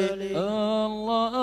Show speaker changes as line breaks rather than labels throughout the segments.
الله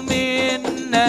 مننا